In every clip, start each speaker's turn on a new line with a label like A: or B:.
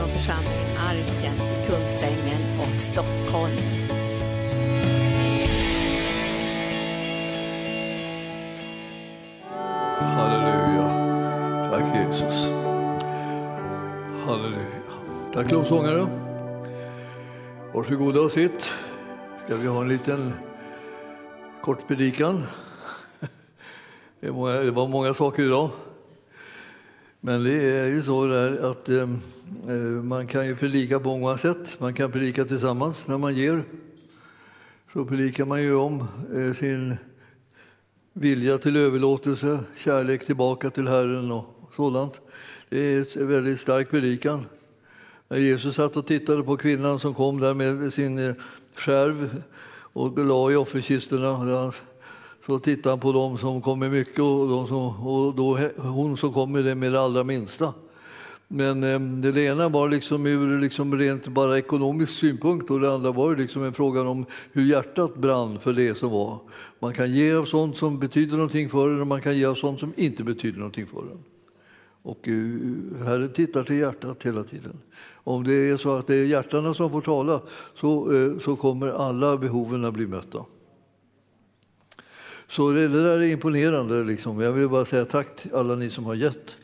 A: från församlingen Arken i Kungsängen och Stockholm.
B: Halleluja. Tack Jesus. Halleluja. Tack lovsångare. Varsågoda och sitt. Ska vi ha en liten kort predikan. Det, var många saker idag. Men det är ju så där att eh, eh, man kan ju predika på många sätt. Man kan predika tillsammans när man ger. Så predikar man ju om eh, sin vilja till överlåtelse, kärlek tillbaka till Herren och sådant. Det är en väldigt stark predikan. När Jesus satt och tittade på kvinnan som kom där med sin eh, skärv och la i offerkistorna så tittade han på dem som kom med mycket och, de som, och då hon som kom med det med det allra minsta. Men eh, det ena var liksom ur liksom rent bara ekonomisk synpunkt och det andra var liksom en fråga om hur hjärtat brann för det som var. Man kan ge av sånt som betyder någonting för en och man kan ge av sånt som inte betyder någonting för en. Och eh, uh, Herren tittar till hjärtat hela tiden. Om det är så att det är hjärtarna som får tala så, uh, så kommer alla behoven att bli mötta. Så det, det där är imponerande. Liksom. Jag vill bara säga tack till alla ni som har gett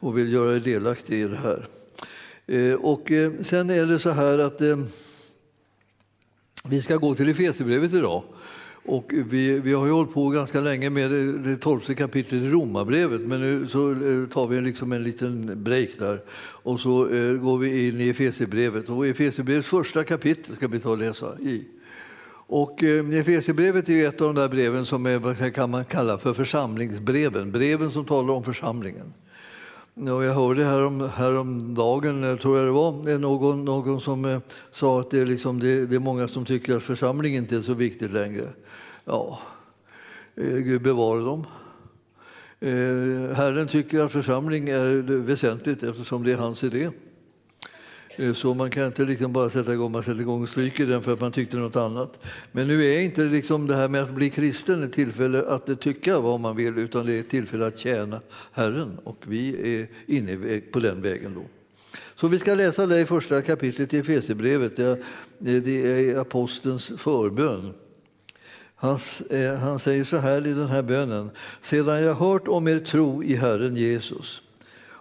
B: och vill göra er delaktiga i det här. Eh, och eh, sen är det så här att eh, vi ska gå till Efesierbrevet idag. Och vi, vi har ju hållit på ganska länge med det tolfte kapitlet i Romarbrevet men nu så eh, tar vi liksom en liten break där och så eh, går vi in i Efesierbrevet. Och Efesierbrevets första kapitel ska vi ta och läsa i. Och eh, Efesierbrevet är ett av de där breven som är, kan man kalla för församlingsbreven, breven som talar om församlingen. Och jag hörde härom, häromdagen, tror jag det var, någon, någon som eh, sa att det är, liksom, det, det, är många som tycker att församlingen inte är så viktig längre. Ja, eh, Gud bevare dem. Herren tycker att församling är väsentligt eftersom det är hans idé. Eh, så man kan inte liksom bara sätta igång, man sätter igång och stryker den för att man tyckte något annat. Men nu är inte liksom det här med att bli kristen ett tillfälle att tycka vad man vill utan det är ett tillfälle att tjäna Herren och vi är inne på den vägen då. Så vi ska läsa det i första kapitlet i Efesierbrevet. Det är apostelns förbön. Han, eh, han säger så här i den här bönen. Sedan jag hört om er tro i Herren Jesus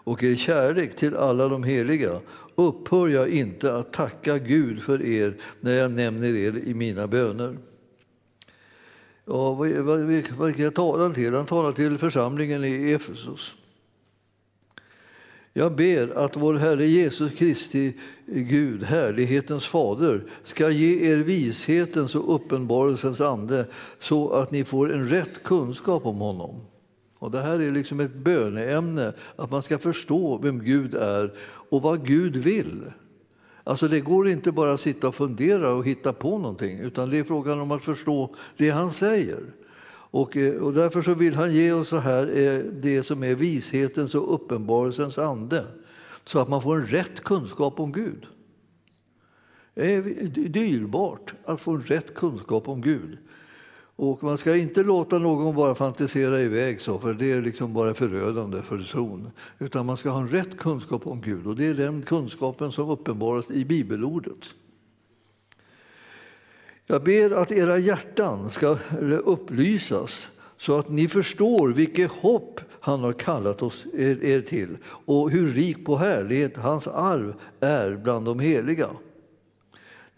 B: och er kärlek till alla de heliga upphör jag inte att tacka Gud för er när jag nämner er i mina böner. Ja, vad, vad, vad kan jag tala till? Han talar till församlingen i Efesos. Jag ber att vår Herre Jesus Kristi Gud, härlighetens fader, ska ge er vishetens och uppenbarelsens ande så att ni får en rätt kunskap om honom. Och det här är liksom ett böneämne, att man ska förstå vem Gud är och vad Gud vill. Alltså det går inte bara att sitta och fundera och hitta på någonting utan det är frågan om att förstå det han säger. Och, eh, och därför så vill han ge oss så här, eh, det som är vishetens och uppenbarelsens ande så att man får en rätt kunskap om Gud. Eh, det är dyrbart att få en rätt kunskap om Gud. Och man ska inte låta någon bara fantisera iväg så, för det är liksom bara förödande för tron. Utan man ska ha en rätt kunskap om Gud och det är den kunskapen som uppenbaras i bibelordet. Jag ber att era hjärtan ska upplysas så att ni förstår vilket hopp han har kallat oss, er till och hur rik på härlighet hans arv är bland de heliga.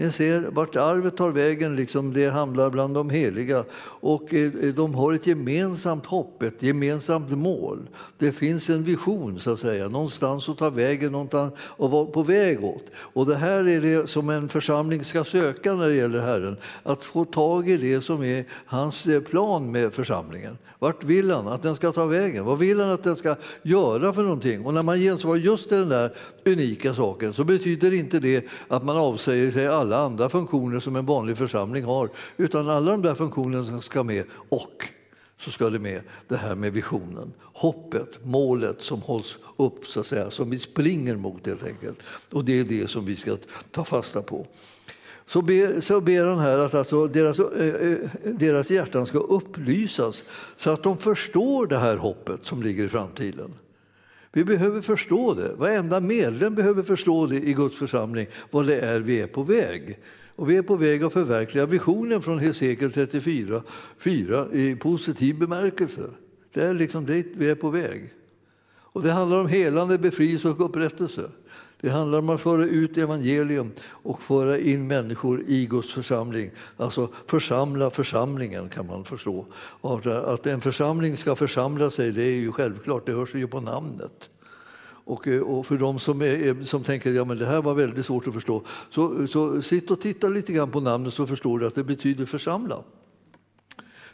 B: Ni ser vart arvet tar vägen, liksom det hamnar bland de heliga. Och eh, de har ett gemensamt hopp, ett gemensamt mål. Det finns en vision, så att säga, någonstans att ta vägen någonstans och vara på väg åt. Och det här är det som en församling ska söka när det gäller Herren. Att få tag i det som är hans eh, plan med församlingen. Vart vill han att den ska ta vägen? Vad vill han att den ska göra för någonting? Och när man gensvarar just den där unika saken så betyder inte det att man avsäger sig alla andra funktioner som en vanlig församling har, utan alla de där funktionerna ska med och så ska det med det här med visionen, hoppet, målet som hålls upp, så att säga, som vi springer mot helt enkelt. Och det är det som vi ska ta fasta på. Så ber, så ber han här att alltså deras, eh, eh, deras hjärtan ska upplysas så att de förstår det här hoppet som ligger i framtiden. Vi behöver förstå det. Varenda medlem behöver förstå det i Guds församling, vad det är vi är på väg. Och vi är på väg att förverkliga visionen från Hesekiel 34 4, i positiv bemärkelse. Det är liksom dit vi är på väg. Och det handlar om helande, befrielse och upprättelse. Det handlar om att föra ut evangelium och föra in människor i Guds församling. Alltså församla församlingen kan man förstå. Att en församling ska församla sig det är ju självklart, det hörs ju på namnet. Och, eh, och, för de som, är, eh, som tänker att ja, det här var väldigt svårt att förstå, så, så sitt och titta lite grann på namnet så förstår du att det betyder församla.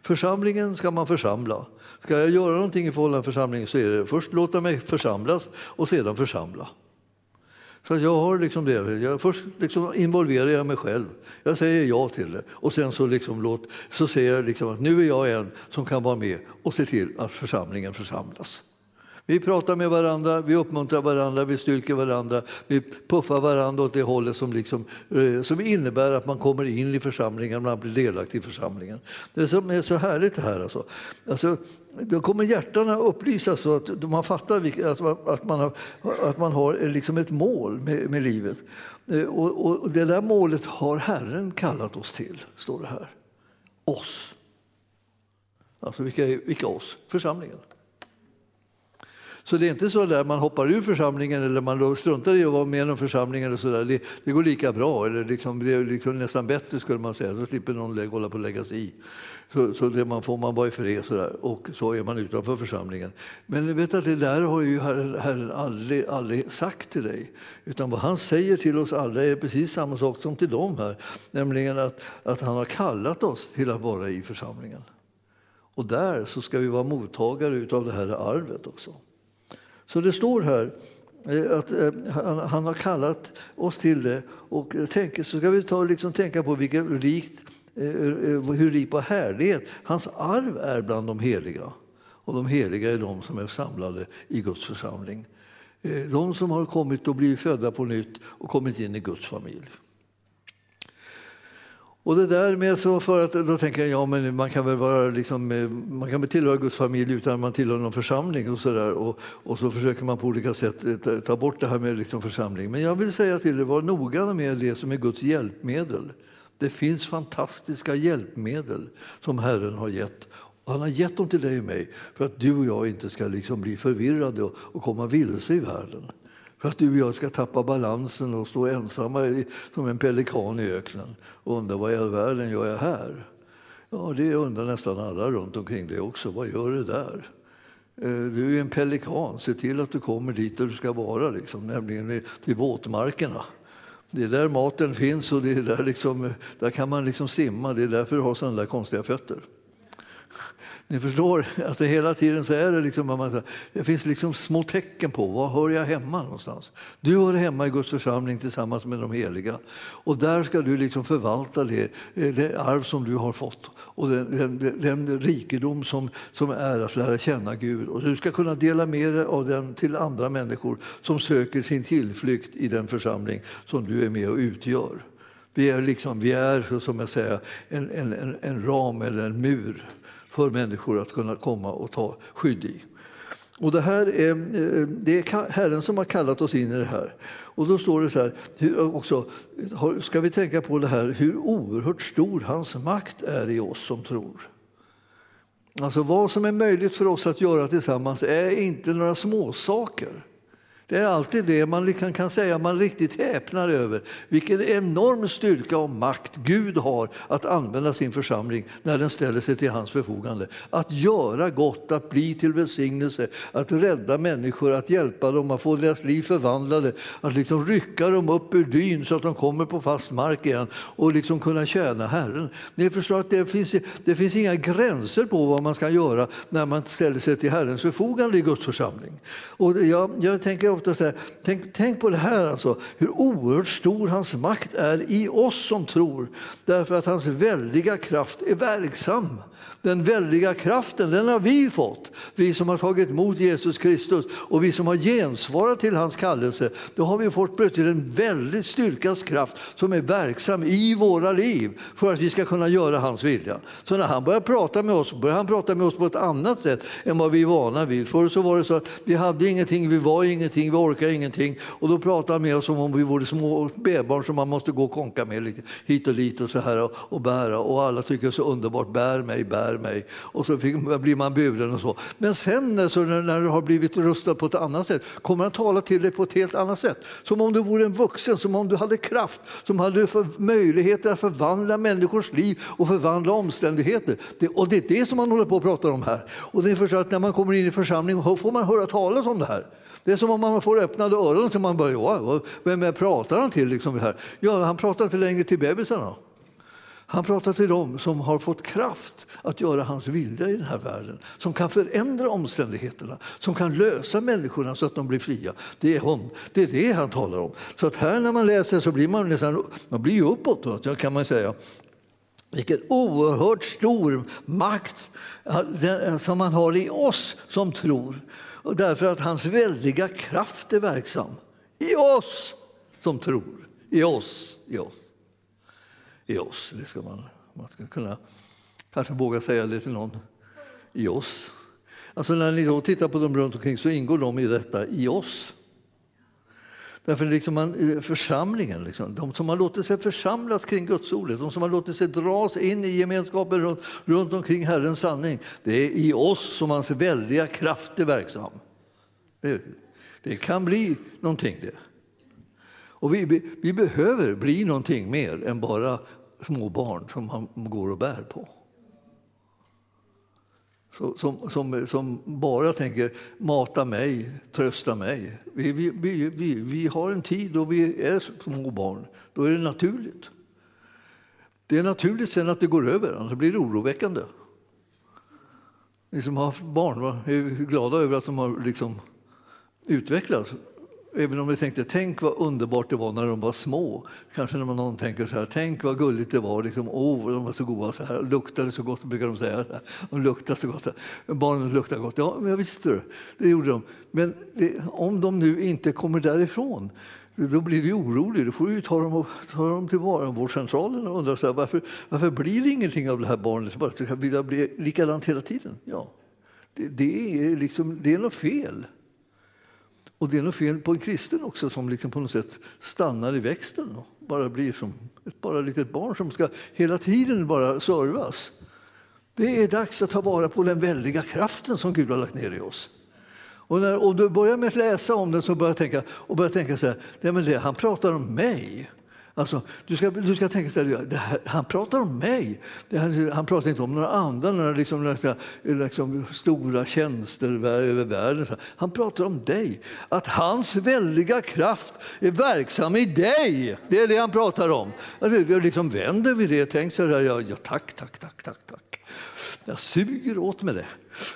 B: Församlingen ska man församla. Ska jag göra någonting i förhållande till församlingen så är det först låta mig församlas och sedan församla. Så jag har liksom det. Jag först liksom involverar jag mig själv. Jag säger ja till det. Och sen så, liksom låt, så säger jag liksom att nu är jag en som kan vara med och se till att församlingen församlas. Vi pratar med varandra, vi uppmuntrar varandra, vi styrker varandra, vi puffar varandra åt det hållet som, liksom, eh, som innebär att man kommer in i församlingen, man blir delaktig i församlingen. Det som är så härligt det här alltså. alltså då kommer hjärtarna upplysas så att man fattar att man har, att man har eh, liksom ett mål med, med livet. Eh, och, och, det där målet har Herren kallat oss till, står det här. Oss. Alltså vilka, vilka oss? Församlingen. Så det är inte så att man hoppar ur församlingen eller man struntar i att vara med i församlingen. Och så där. Det, det, går lika bra, eller liksom, det är liksom nästan bättre skulle man säga. Då slipper någon hålla på att lägga sig i. Så, så det man får man vara i fred så där, och så är man utanför församlingen. Men vet att det där har ju Herren, herren aldrig, aldrig sagt till dig. Utan vad han säger till oss alla är precis samma sak som till dem här. Nämligen att, att han har kallat oss till att vara i församlingen. Och där så ska vi vara mottagare av det här arvet också. Så det står här eh, att eh, han har kallat oss till det. Och eh, tänk, så ska vi ta, liksom, tänka på vilket rikt, hur rik på härlighet hans arv är bland de heliga. Och de heliga är de som är samlade i Guds församling. De som har kommit och blivit födda på nytt och kommit in i Guds familj. Och det där med så för att då tänker jag, ja men man kan väl vara liksom, eh, man kan väl tillhöra Guds familj utan att man tillhör någon församling och så där. Och, och, så försöker man på olika sätt eh, ta bort det här med liksom församling. Men jag vill säga till er, var noga med det som är Guds hjälpmedel. Det finns fantastiska hjälpmedel som Herren har gett. Han har gett dem till dig och mig för att du och jag inte ska liksom bli förvirrade och, och komma vilse i världen. För att du och jag ska tappa balansen och stå ensamma som en pelikan i öknen och undra vad i all världen gör jag här? Ja, det undrar nästan alla runt omkring dig också. Vad gör du där? Eh, du är en pelikan. Se till att du kommer dit där du ska vara, liksom, nämligen till våtmarkerna. Det är där maten finns och det är där, liksom, eh, där kan man liksom simma. Det är därför du har sådana där konstiga fötter. Ni förstår, alltså hela tiden så är det liksom, man, det finns liksom små tecken på var hör jag hemma någonstans. Du hör hemma i Guds församling tillsammans med de heliga. Och där ska du liksom förvalta det, eh, det arv som du har fått och den, den, den, rikedom som, som är att lära känna Gud. Och du ska kunna dela med dig av den till andra människor som söker sin tillflykt i den församling som du är med och utgör. Vi är, liksom, vi är som jag säger, en, en, en ram eller en mur för människor att kunna komma och ta skydd i. Och det, här är, eh, det är Herren som har kallat oss in i det här. Och då står det så här, också, ska vi tänka på det här hur oerhört stor hans makt är i oss som tror. Alltså vad som är möjligt för oss att göra tillsammans är inte några småsaker. Det är alltid det man kan, kan säga, man riktigt häpnar över vilken enorm styrka och makt Gud har att använda sin församling när den ställer sig till hans förfogande. Att göra gott, att bli till välsignelse, att rädda människor, att hjälpa dem att få deras liv förvandlade, att liksom rycka dem upp ur dyn så att de kommer på fast mark igen och liksom kunna tjäna Herren. Ni förstår att det finns, det finns inga gränser på vad man ska göra när man ställer sig till Herrens förfogande i Guds församling. Och jag, jag tänker ofta så här, tänk, tänk på det här, alltså, hur oerhört stor hans makt är i oss som tror. Därför att hans väldiga kraft är verksam. Den väldiga kraften, den har vi fått. Vi som har tagit emot Jesus Kristus och vi som har gensvarat till hans kallelse. Då har vi fått plötsligt en väldigt styrkas kraft som är verksam i våra liv för att vi ska kunna göra hans vilja. Så när han börjar prata med oss, börjar han prata med oss på ett annat sätt än vad vi är vana vid. Förr så var det så att vi hade ingenting, vi var ingenting, vi orkade ingenting och då pratade han med oss som om vi vore små bebbarn som man måste gå och konka med lite hit och dit och så här och, och bära och alla tycker det är så underbart, bär mig, bär mig och så fick, blir man buren och så. Men sen så när, när du har blivit rustad på ett annat sätt kommer han tala till dig på ett helt annat sätt. Som om du vore en vuxen, som om du hade kraft, som hade för, möjligheter att förvandla människors liv och förvandla omständigheter. Det, och det är det som man håller på att prata om här. Och det är för att när man kommer in i församlingen får man höra talas om det här. Det är som om man får öppnade öron och man börjar, vem pratar han till? Liksom här? Ja, han pratar inte längre till bebisarna. Han pratar till dem som har fått kraft att göra hans vilja i den här världen. Som kan förändra omständigheterna, som kan lösa människorna så att de blir fria. Det är, hon, det, är det han talar om. Så att här när man läser så blir man nästan, man blir uppåt kan man säga. Vilken oerhört stor makt som man har i oss som tror. Och därför att hans väldiga kraft är verksam i oss som tror. I oss. I oss i oss. Det ska man, man ska kunna kanske våga säga det till någon. I oss. Alltså när ni då tittar på dem runt omkring så ingår de i detta, i oss. Därför liksom man, eh, församlingen, liksom, de som har låtit sig församlas kring Guds ordet, de som har låtit sig dras in i gemenskapen runt, runt omkring Herrens sanning, det är i oss som hans väldiga kraft är verksam. Det, det kan bli någonting det. Och vi, vi behöver bli någonting mer än bara små barn som han går och bär på. Som, som, som bara tänker mata mig, trösta mig. Vi, vi, vi, vi, vi har en tid då vi är små barn. Då är det naturligt. Det är naturligt sen att det går över, annars blir det oroväckande. Ni som har barn va? är glada över att de har liksom utvecklats. Även om vi tänkte, tänk vad underbart det var när de var små. Kanske när man någon tänker så här, tänk vad gulligt det var. Liksom, oh, de var så goda, så här, luktade så gott, brukar de säga. De luktade så gott. Barnen luktar gott. Ja, men jag visste det. Det gjorde de. Men det, om de nu inte kommer därifrån, då blir du orolig. Då får du ta dem, ta dem till barnavårdscentralen och undra så här, varför, varför blir det ingenting av det här barnet? Bara vill jag bli likadant hela tiden? Ja, det, det, är liksom, det är något fel. Och det är något fel på en kristen också som liksom på något sätt stannar i växten och bara blir som ett bara litet barn som ska hela tiden bara servas. Det är dags att ta vara på den väldiga kraften som Gud har lagt ner i oss. Och när och du börjar med att läsa om den så börjar jag tänka, och börjar tänka så här, nej men det, han pratar om mig. Alltså, du, ska, du ska tänka så här, här, han pratar om mig. Här, han pratar inte om några andra, några liksom, liksom, stora tjänster över världen. Han pratar om dig. Att hans väldiga kraft är verksam i dig. Det är det han pratar om. Alltså, liksom vänder vi det, tänk så här, ja, ja, tack, tack, tack, tack, tack. Jag suger åt mig det.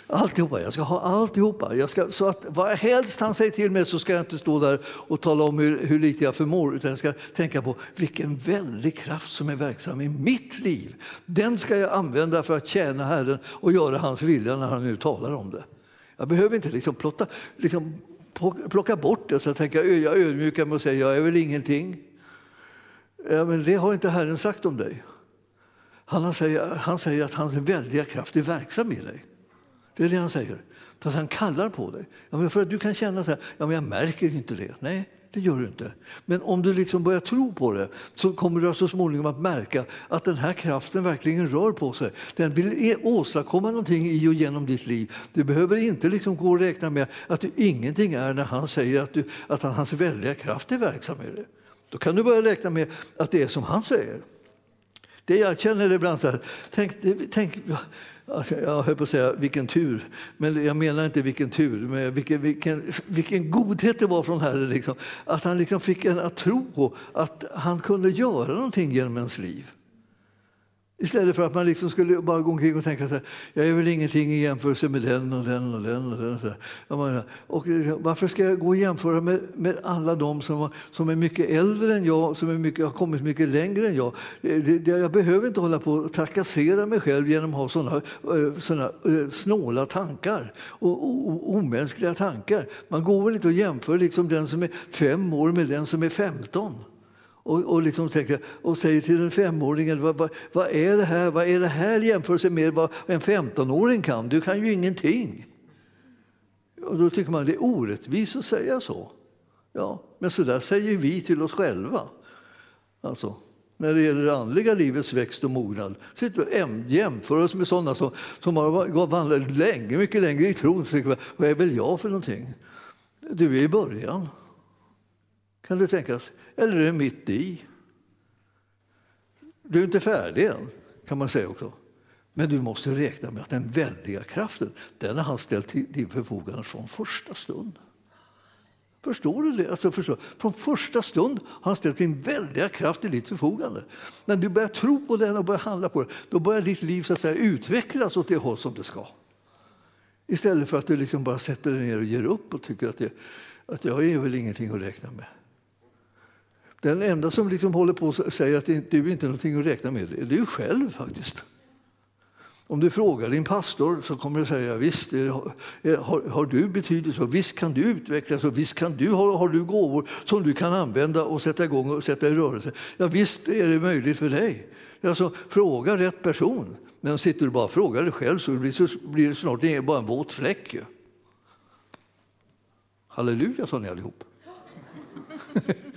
B: Alltihopa. Jag ska ha alltihopa. Jag ska, så att vad helst han säger till mig så ska jag inte stå där och tala om hur, hur lite jag förmår utan jag ska tänka på vilken väldig kraft som är verksam i mitt liv. Den ska jag använda för att tjäna Herren och göra hans vilja när han nu talar om det. Jag behöver inte liksom plotta, liksom plocka bort det och tänka jag ödmjukar mig och säger jag är väl ingenting. Ja, men det har inte Herren sagt om dig. Han säger, han säger att hans väldiga kraft är verksam i dig. Det är det han säger. Fast han kallar på dig. Ja, men för att du kan känna så här, ja, men jag märker inte det. Nej, det gör du inte. Men om du liksom börjar tro på det så kommer du så småningom att märka att den här kraften verkligen rör på sig. Den vill e- åstadkomma någonting i och genom ditt liv. Du behöver inte liksom gå och räkna med att du ingenting är när han säger att, du, att hans väldiga kraft är verksam i dig. Då kan du börja räkna med att det är som han säger. Det jag känner ibland så här, tänk, tänk alltså, jag höll på att säga vilken tur, men jag menar inte vilken tur, men vilken, vilken, vilken godhet det var från Herren. Liksom. Att han liksom fick en att tro på att han kunde göra någonting genom ens liv. Istället för att man liksom skulle bara gå omkring och tänka att jag är väl ingenting i jämförelse med den och den och den. Och den och menar, och varför ska jag gå och jämföra med, med alla de som, som är mycket äldre än jag, som är mycket, har kommit mycket längre än jag? Eh, det, det, jag behöver inte hålla på och trakassera mig själv genom att ha såna, eh, såna eh, snåla tankar och, o, omänskliga tankar. Man går väl inte och jämför liksom den som är fem år med den som är femton och, och, liksom tänker, och säger till en femåring vad, vad, vad, är det här Vad är det här jämfört med vad en 15-åring kan? Du kan ju ingenting. Och då tycker man det är orättvist att säga så. Ja, men så där säger vi till oss själva. Alltså, när det gäller det andliga livets växt och mognad. Jämför oss med sådana som, som har vandrat länge, mycket längre i tron. Vad är väl jag för någonting? Du är i början. Kan du tänkas? Eller är det mitt i? Du är inte färdig än, kan man säga också. Men du måste räkna med att den väldiga kraften, den har han ställt till din förfogande från första stund. Förstår du det? Alltså förstår, från första stund har han ställt sin väldiga kraft till ditt förfogande. När du börjar tro på den och börjar handla på den, då börjar ditt liv så att säga, utvecklas åt det håll som det ska. Istället för att du liksom bara sätter dig ner och ger upp och tycker att, det, att jag är väl ingenting att räkna med. Den enda som liksom håller på och säger att du inte är någonting att räkna med, det är du själv faktiskt. Om du frågar din pastor så kommer du säga visst eh, har, har du betydelse och visst kan du utvecklas och visst kan du, har, har du gåvor som du kan använda och sätta igång och sätta i rörelse. Ja, visst är det möjligt för dig. Alltså, fråga rätt person. Men sitter du bara och frågar dig själv så blir, så blir det snart bara en våt fläck. Halleluja sa ni allihop.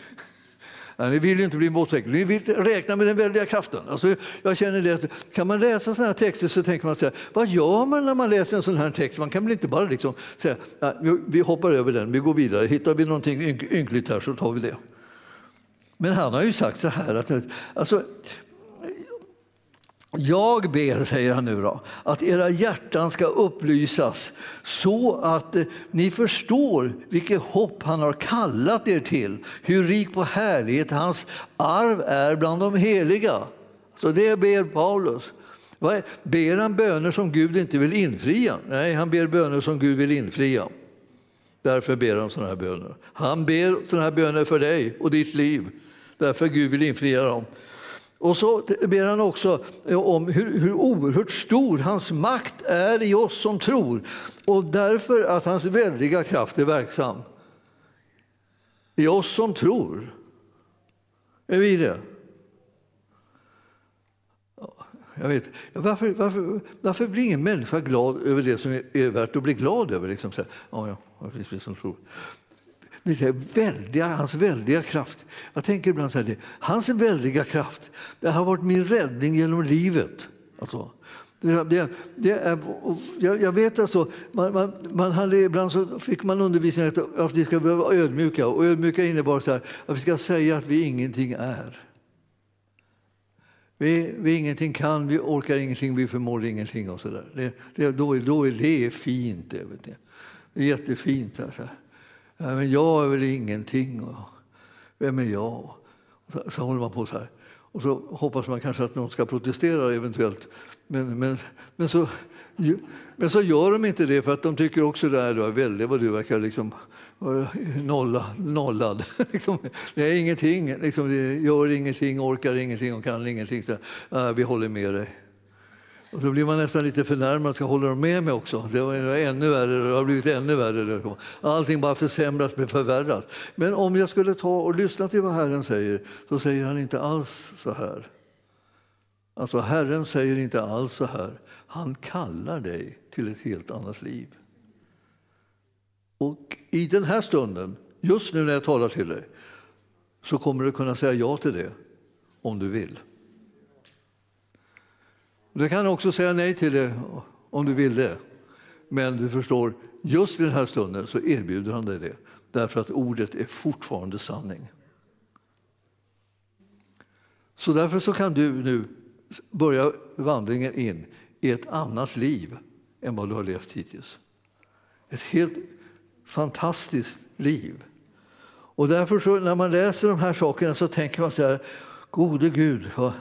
B: Nej, ni vill inte bli motsägda, ni vill räkna med den väldiga kraften. Alltså, jag känner det kan man läsa sådana här texter så tänker man så här, vad gör man när man läser en sån här text? Man kan väl inte bara liksom säga, vi hoppar över den, vi går vidare, hittar vi någonting ynkligt här så tar vi det. Men han har ju sagt så här att alltså, jag ber, säger han nu då, att era hjärtan ska upplysas så att eh, ni förstår vilket hopp han har kallat er till, hur rik på härlighet hans arv är bland de heliga. Så det ber Paulus. Ber han böner som Gud inte vill infria? Nej, han ber böner som Gud vill infria. Därför ber han sådana här böner. Han ber sådana här böner för dig och ditt liv, därför Gud vill infria dem. Och så ber han också eh, om hur, hur oerhört stor hans makt är i oss som tror och därför att hans väldiga kraft är verksam. I oss som tror. Är vi det? Jag vet. Varför, varför, varför blir ingen människa glad över det som är, värt att bli glad över? Liksom så här, ja, ja, det som tror det väldiga, hans väldiga kraft. Jag tänker ibland så här, hans väldiga kraft det har varit min räddning genom livet. Alltså, det, det är, jag, jag, vet alltså, man, man, man hade, ibland så fick man undervisning att, att vi ska vara ödmjuka. Och ödmjuka innebar så här, att vi ska säga att vi ingenting är. Vi, vi ingenting kan, vi orkar ingenting, vi förmår ingenting. och så där. Det, det, då, då är det fint. Det, vet ni. det är jättefint. Alltså ja, men jag är väl ingenting. Och, vem är jag? Så, så, håller man på så här. Och så hoppas man kanske att någon ska protestera eventuellt. Men, men, men, så, men så gör de inte det för att de tycker också det är väldigt vad du verkar liksom nolla, nollad. liksom, det är ingenting, liksom, det gör ingenting, orkar ingenting och kan ingenting. Så, äh, vi håller med dig. Och då blir man nästan lite förnärmad. Ska hålla de med mig också? Det var ännu värre. Det har blivit ännu värre. Allting bara försämras, förvärras. Men om jag skulle ta och lyssna till vad Herren säger så säger han inte alls så här. Alltså Herren säger inte alls så här. Han kallar dig till ett helt annat liv. Och i den här stunden, just nu när jag talar till dig, så kommer du kunna säga ja till det om du vill. Du kan också säga nej till det om du vill det. Men du förstår, just i den här stunden så erbjuder han dig det. Därför att ordet är fortfarande sanning. Så därför så kan du nu börja vandringen in i ett annat liv än vad du har levt hittills. Ett helt fantastiskt liv. Och därför så, när man läser de här sakerna så tänker man så här, gode Gud, vad,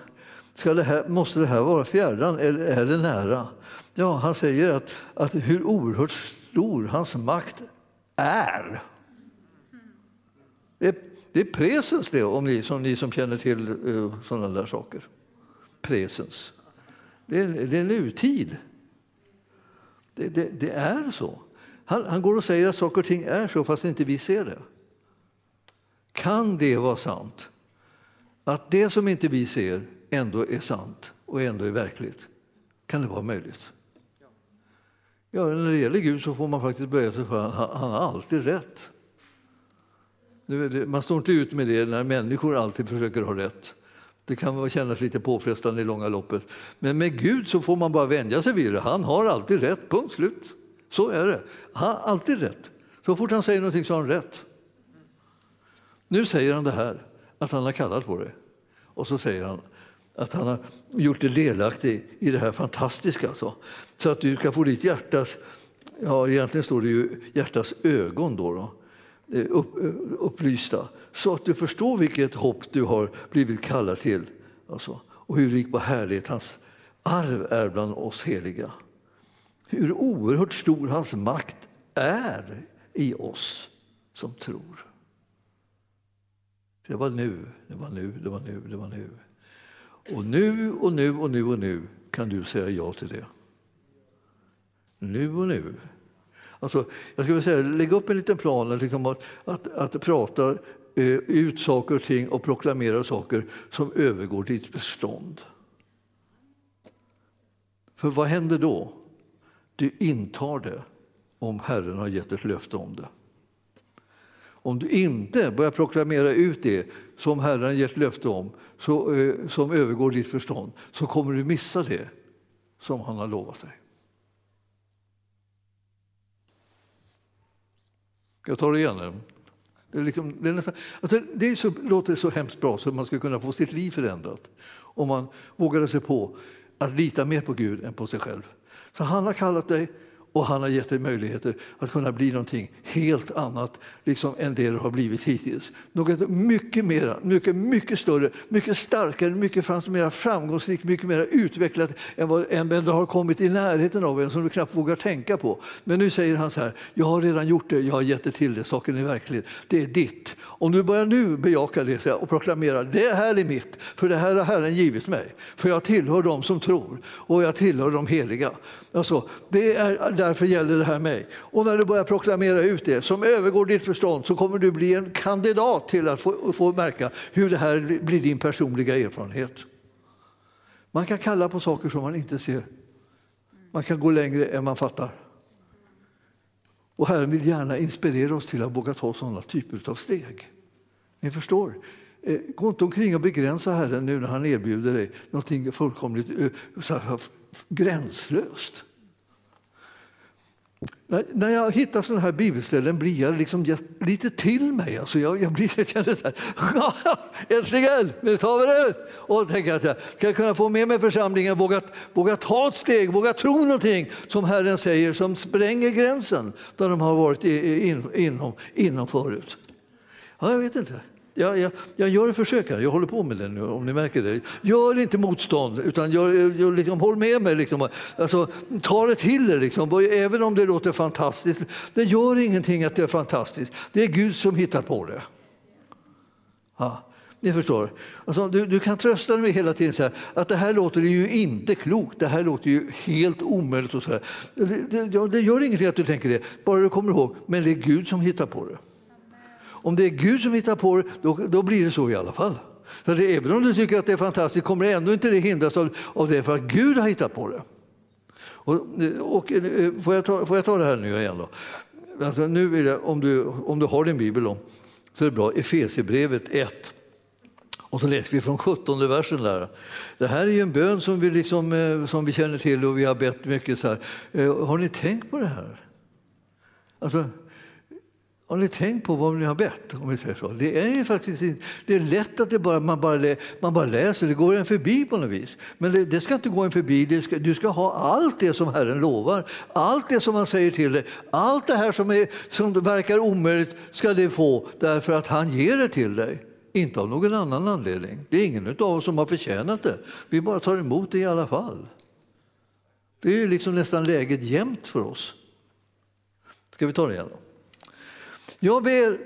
B: Ska det här, måste det här vara fjärran eller är det nära? Ja, han säger att, att hur oerhört stor hans makt är. Det är, det är presens det, om ni, som ni som känner till uh, sådana där saker. Presens. Det är, det är nutid. Det, det, det är så. Han, han, går och säger att saker och ting är så fast inte vi ser det. Kan det vara sant? Att det som inte vi ser ändå är sant och ändå är verkligt? Kan det vara möjligt? Ja, när det gäller Gud så får man faktiskt böja sig för att han, han har alltid rätt. Man står inte ut med det när människor alltid försöker ha rätt. Det kan kännas lite påfrestande i långa loppet. Men med Gud så får man bara vänja sig vid det. Han har alltid rätt, punkt slut. Så är det. Han har alltid rätt. Så fort han säger någonting så har han rätt. Nu säger han det här, att han har kallat på det. Och så säger han att han har gjort dig delaktig i det här fantastiska. Alltså. Så att du ska få ditt hjärtas, ja egentligen står det ju hjärtas ögon då, då eh, upp, eh, upplysta. Så att du förstår vilket hopp du har blivit kallad till. Alltså, och hur rik på härlighet hans arv är bland oss heliga. Hur oerhört stor hans makt är i oss som tror. Det var nu, det var nu, det var nu, det var nu. Och nu och nu och nu och nu kan du säga ja till det. Nu och nu. Alltså, jag skulle säga, lägg upp en liten plan liksom att, att, att prata eh, ut saker och ting och proklamera saker som övergår ditt bestånd. För vad händer då? Du intar det om Herren har gett ett löfte om det. Om du inte börjar proklamera ut det som Herren gett löfte om, så, eh, som övergår ditt förstånd, så kommer du missa det som han har lovat dig. Jag tar det igen. Det, är liksom, det, är nästan, alltså det är så, låter så hemskt bra så att man skulle kunna få sitt liv förändrat om man vågade sig på att lita mer på Gud än på sig själv. Så han har kallat dig och han har gett dig möjligheter att kunna bli någonting helt annat liksom än det du har blivit hittills. Något mycket mera, mycket, mycket större, mycket starkare, mycket mer framgångsrikt, mycket mer utvecklat än vad än du har kommit i närheten av, än som du knappt vågar tänka på. Men nu säger han så här, jag har redan gjort det, jag har gett det till dig, saken är verklig, det är ditt. Om du börjar nu bejaka det och proklamera, det här är mitt, för det här har Herren givit mig. För jag tillhör dem som tror och jag tillhör de heliga. Alltså, det är därför gäller det här mig. Och när du börjar proklamera ut det som övergår ditt förstånd så kommer du bli en kandidat till att få, få märka hur det här blir din personliga erfarenhet. Man kan kalla på saker som man inte ser. Man kan gå längre än man fattar. Och Herren vill gärna inspirera oss till att våga ta sådana typer av steg. Ni förstår? Eh, gå inte omkring och begränsa Herren nu när han erbjuder dig någonting fullkomligt eh, gränslöst. När jag hittar sådana här bibelställen blir jag liksom lite till mig. Alltså jag, jag, blir, jag känner så här, äntligen, nu tar vi det! Och tänker att jag ska kunna få med mig församlingen, våga, våga ta ett steg, våga tro någonting som Herren säger som spränger gränsen där de har varit in, inom, inom förut. Ja, jag vet inte. Jag, jag, jag gör ett försök här, jag håller på med det nu om ni märker det. Gör inte motstånd, utan gör, gör, liksom, håll med mig. Liksom. Alltså, ta det till er, liksom. även om det låter fantastiskt. Det gör ingenting att det är fantastiskt. Det är Gud som hittar på det. Ja, ni förstår. Alltså, du, du kan trösta dig hela tiden så här, att det här låter ju inte klokt, det här låter ju helt omöjligt. Och så här. Det, det, det gör ingenting att du tänker det, bara du kommer ihåg, men det är Gud som hittar på det. Om det är Gud som hittar på det, då, då blir det så i alla fall. Så det, även om du tycker att det är fantastiskt kommer ändå inte det hindras av, av det för att Gud har hittat på det. Och, och, eh, får, jag ta, får jag ta det här nu igen? Då? Alltså, nu vill jag, om, du, om du har din bibel då, så är det bra. Efesierbrevet 1. Och så läser vi från 17 versen där. Det här är ju en bön som vi, liksom, eh, som vi känner till och vi har bett mycket. Så här. Eh, har ni tänkt på det här? Alltså, har ni tänkt på vad ni har bett? Om vi säger så? Det är faktiskt det är lätt att det bara, man, bara, man bara läser, det går en förbi på något vis. Men det, det ska inte gå en förbi, ska, du ska ha allt det som Herren lovar, allt det som han säger till dig. Allt det här som, är, som verkar omöjligt ska du få därför att han ger det till dig. Inte av någon annan anledning. Det är ingen av oss som har förtjänat det. Vi bara tar emot det i alla fall. Det är liksom nästan läget jämt för oss. Ska vi ta det igen? Då? Jag ber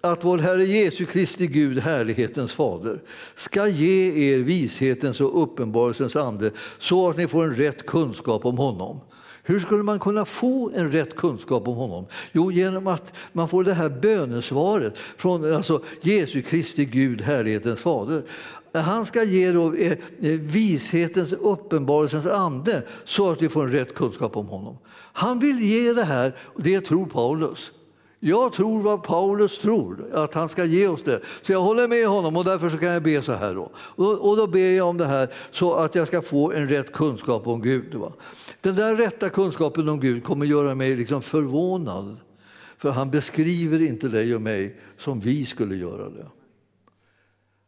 B: att vår Herre Jesu Kristi Gud, härlighetens fader, ska ge er vishetens och uppenbarelsens ande så att ni får en rätt kunskap om honom. Hur skulle man kunna få en rätt kunskap om honom? Jo, genom att man får det här bönesvaret från alltså, Jesu Kristi Gud, härlighetens fader. Han ska ge då eh, vishetens, uppenbarelsens ande så att vi får en rätt kunskap om honom. Han vill ge det här, och det tror Paulus. Jag tror vad Paulus tror, att han ska ge oss det. Så jag håller med honom och därför så kan jag be så här. Då. Och, då ber jag om det här så att jag ska få en rätt kunskap om Gud. Va? Den där rätta kunskapen om Gud kommer göra mig liksom förvånad. För han beskriver inte dig och mig som vi skulle göra det.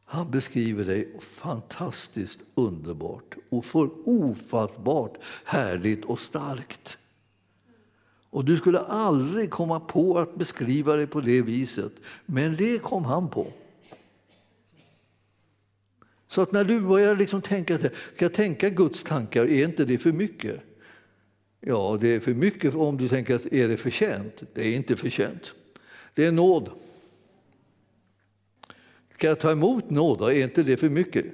B: Han beskriver dig fantastiskt underbart och ofattbart härligt och starkt. Och du skulle aldrig komma på att beskriva det på det viset, men det kom han på. Så att när du börjar liksom tänka, ska jag tänka Guds tankar, är inte det för mycket? Ja, det är för mycket om du tänker att är det förtjänt? Det är inte förtjänt. Det är nåd. Ska jag ta emot nåd? Är inte det för mycket?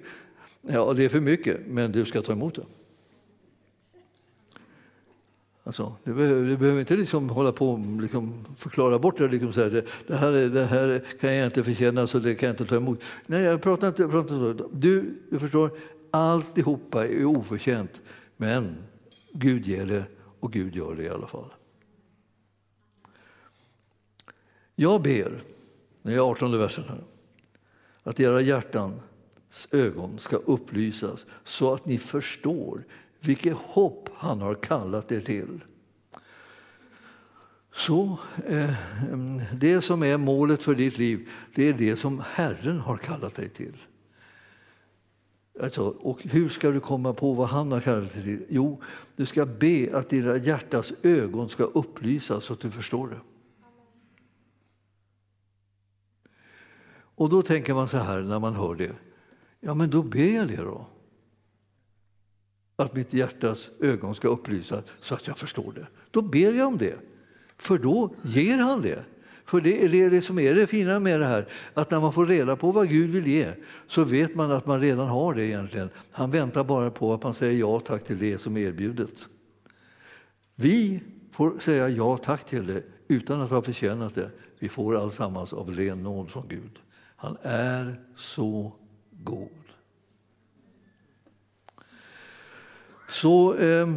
B: Ja, det är för mycket, men du ska ta emot det. Alltså, du, behöver, du behöver inte liksom hålla på och liksom förklara bort det. Liksom så här, det, här, det här kan jag inte förtjäna, så det kan jag inte ta emot. Nej, jag pratar inte, jag pratar inte Du, du förstår, alltihopa är oförtjänt. Men Gud ger det och Gud gör det i alla fall. Jag ber, när jag är 18 versen här, att era hjärtans ögon ska upplysas så att ni förstår vilket hopp han har kallat er till. Så eh, det som är målet för ditt liv, det är det som Herren har kallat dig till. Alltså, och hur ska du komma på vad han har kallat dig till? Jo, du ska be att dina hjärtas ögon ska upplysas så att du förstår det. Och då tänker man så här när man hör det. Ja, men då ber jag det då att mitt hjärtas ögon ska upplysas så att jag förstår det. Då ber jag om det, för då ger han det. För det är det som är det fina med det här, att när man får reda på vad Gud vill ge så vet man att man redan har det egentligen. Han väntar bara på att man säger ja tack till det som är erbjudet. Vi får säga ja tack till det utan att ha förtjänat det. Vi får allsammans av ren nåd från Gud. Han är så god. Så eh,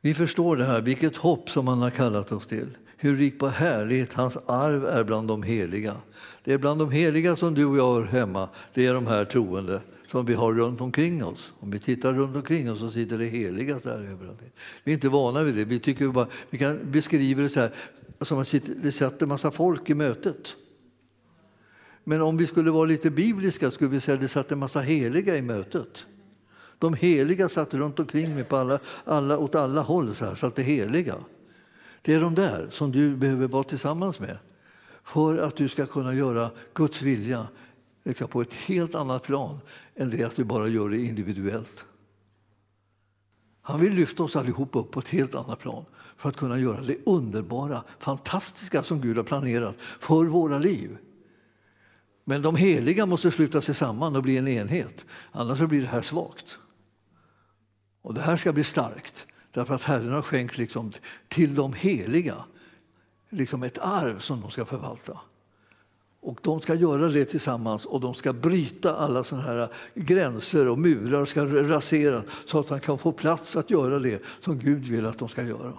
B: vi förstår det här, vilket hopp som han har kallat oss till. Hur rik på härlighet hans arv är bland de heliga. Det är bland de heliga som du och jag hör hemma, det är de här troende som vi har runt omkring oss. Om vi tittar runt omkring oss så sitter det heliga där överallt. Vi är inte vana vid det. Vi, tycker bara, vi kan beskriva det så här, som att det satt en massa folk i mötet. Men om vi skulle vara lite bibliska skulle vi säga att det satt en massa heliga i mötet. De heliga satt runt omkring mig på alla, alla, åt alla håll, så här, så att det heliga. Det är de där som du behöver vara tillsammans med för att du ska kunna göra Guds vilja liksom på ett helt annat plan än det att du bara gör det individuellt. Han vill lyfta oss allihop upp på ett helt annat plan för att kunna göra det underbara, fantastiska som Gud har planerat för våra liv. Men de heliga måste sluta sig samman och bli en enhet, annars blir det här svagt. Och det här ska bli starkt, därför att Herren har skänkt liksom till de heliga liksom ett arv som de ska förvalta. Och de ska göra det tillsammans och de ska bryta alla såna här gränser och murar ska raseras så att han kan få plats att göra det som Gud vill att de ska göra.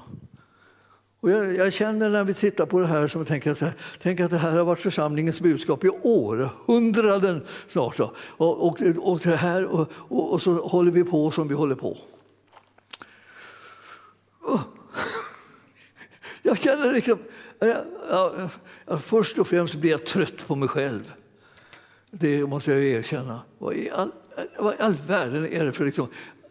B: Och jag, jag, känner när vi tittar på det här som jag tänker, att, tänk att det här har varit församlingens budskap i århundraden snart. Och, och, och, det här, och, och, och så håller vi på som vi håller på. Oh. Jag känner liksom... Jag, jag, jag, först och främst blir jag trött på mig själv. Det måste jag erkänna. Vad i all, vad i all världen är det för... Liksom,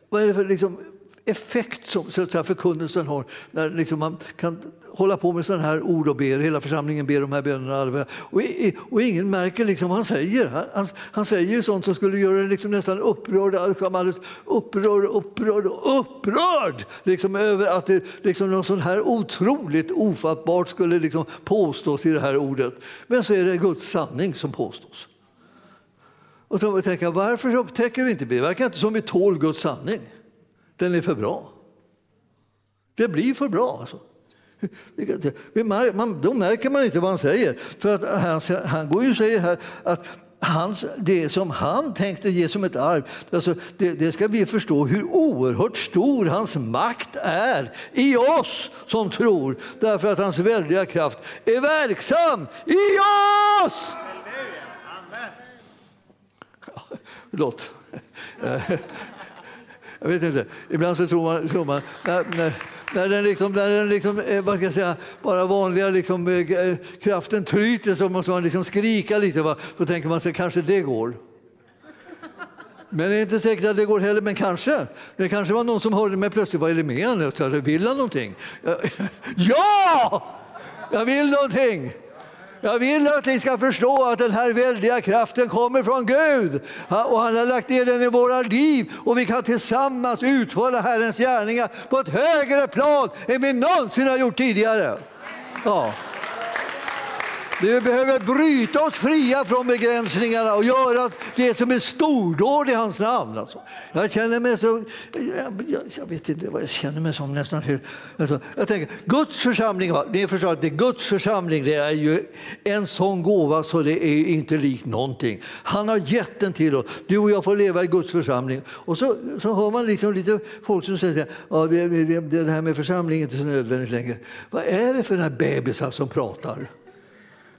B: vad är det för liksom, effekt som så att säga, förkunnelsen har när liksom man kan hålla på med sådana här ord och ber, hela församlingen ber de här bönerna och, och ingen märker liksom vad han säger. Han, han säger sånt som skulle göra en liksom nästan upprörd, liksom alldeles upprörd, upprörd, upprörd liksom över att det, liksom något sånt här otroligt ofattbart skulle liksom påstås i det här ordet. Men så är det Guds sanning som påstås. Och då tänker jag, varför upptäcker vi inte det? Det verkar inte som vi tål Guds sanning. Den är för bra. Det blir för bra. Alltså. Då märker man inte vad han säger. För att han, han går ju och säger här att hans, det som han tänkte ge som ett arv, alltså det, det, ska vi förstå hur oerhört stor hans makt är i oss som tror, därför att hans väldiga kraft är verksam i oss! Förlåt. Jag vet inte. Ibland så tror man, tror man när, när, när den, liksom, när den liksom, eh, vad ska jag säga, bara vanliga liksom, eh, eh, kraften tryter så måste man liksom skrika lite. Va? Så tänker man sig kanske det går. Men det är inte säkert att det går heller, men kanske. Det kanske var någon som hörde mig plötsligt. Vad är det med honom? Vill han någonting? Ja! Jag vill någonting! Jag vill att ni ska förstå att den här väldiga kraften kommer från Gud. Och han har lagt ner den i våra liv och vi kan tillsammans utföra Herrens gärningar på ett högre plan än vi någonsin har gjort tidigare. Ja. Vi behöver bryta oss fria från begränsningarna och göra det som är stordåd i hans namn. Alltså. Jag känner mig så... Jag, jag, vet inte vad jag känner mig som nästan. Alltså, jag tänker, Guds församling, ni förstår att det är Guds församling det är ju en sån gåva så det är inte likt någonting. Han har gett den till oss. Du och jag får leva i Guds församling. Och så, så hör man liksom lite folk som säger att ja, det, det, det här med församling är inte så nödvändigt längre. Vad är det för bebisar som pratar?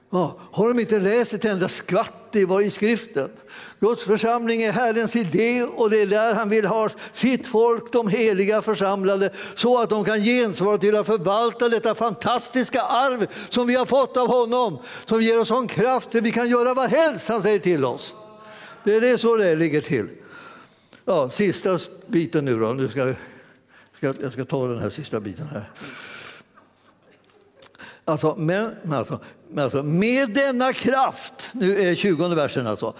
B: Ja, har de inte läst ett enda skvatt i, vad i skriften? Guds församling är Herrens idé och det är där han vill ha sitt folk, de heliga församlade, så att de kan gensvara till att förvalta detta fantastiska arv som vi har fått av honom, som ger oss sån kraft att vi kan göra vad helst han säger till oss. Det är det så det ligger till. Ja, sista biten nu då. Nu ska, jag ska ta den här sista biten här. Alltså, men, alltså, alltså, med denna kraft, nu är 20 versen alltså,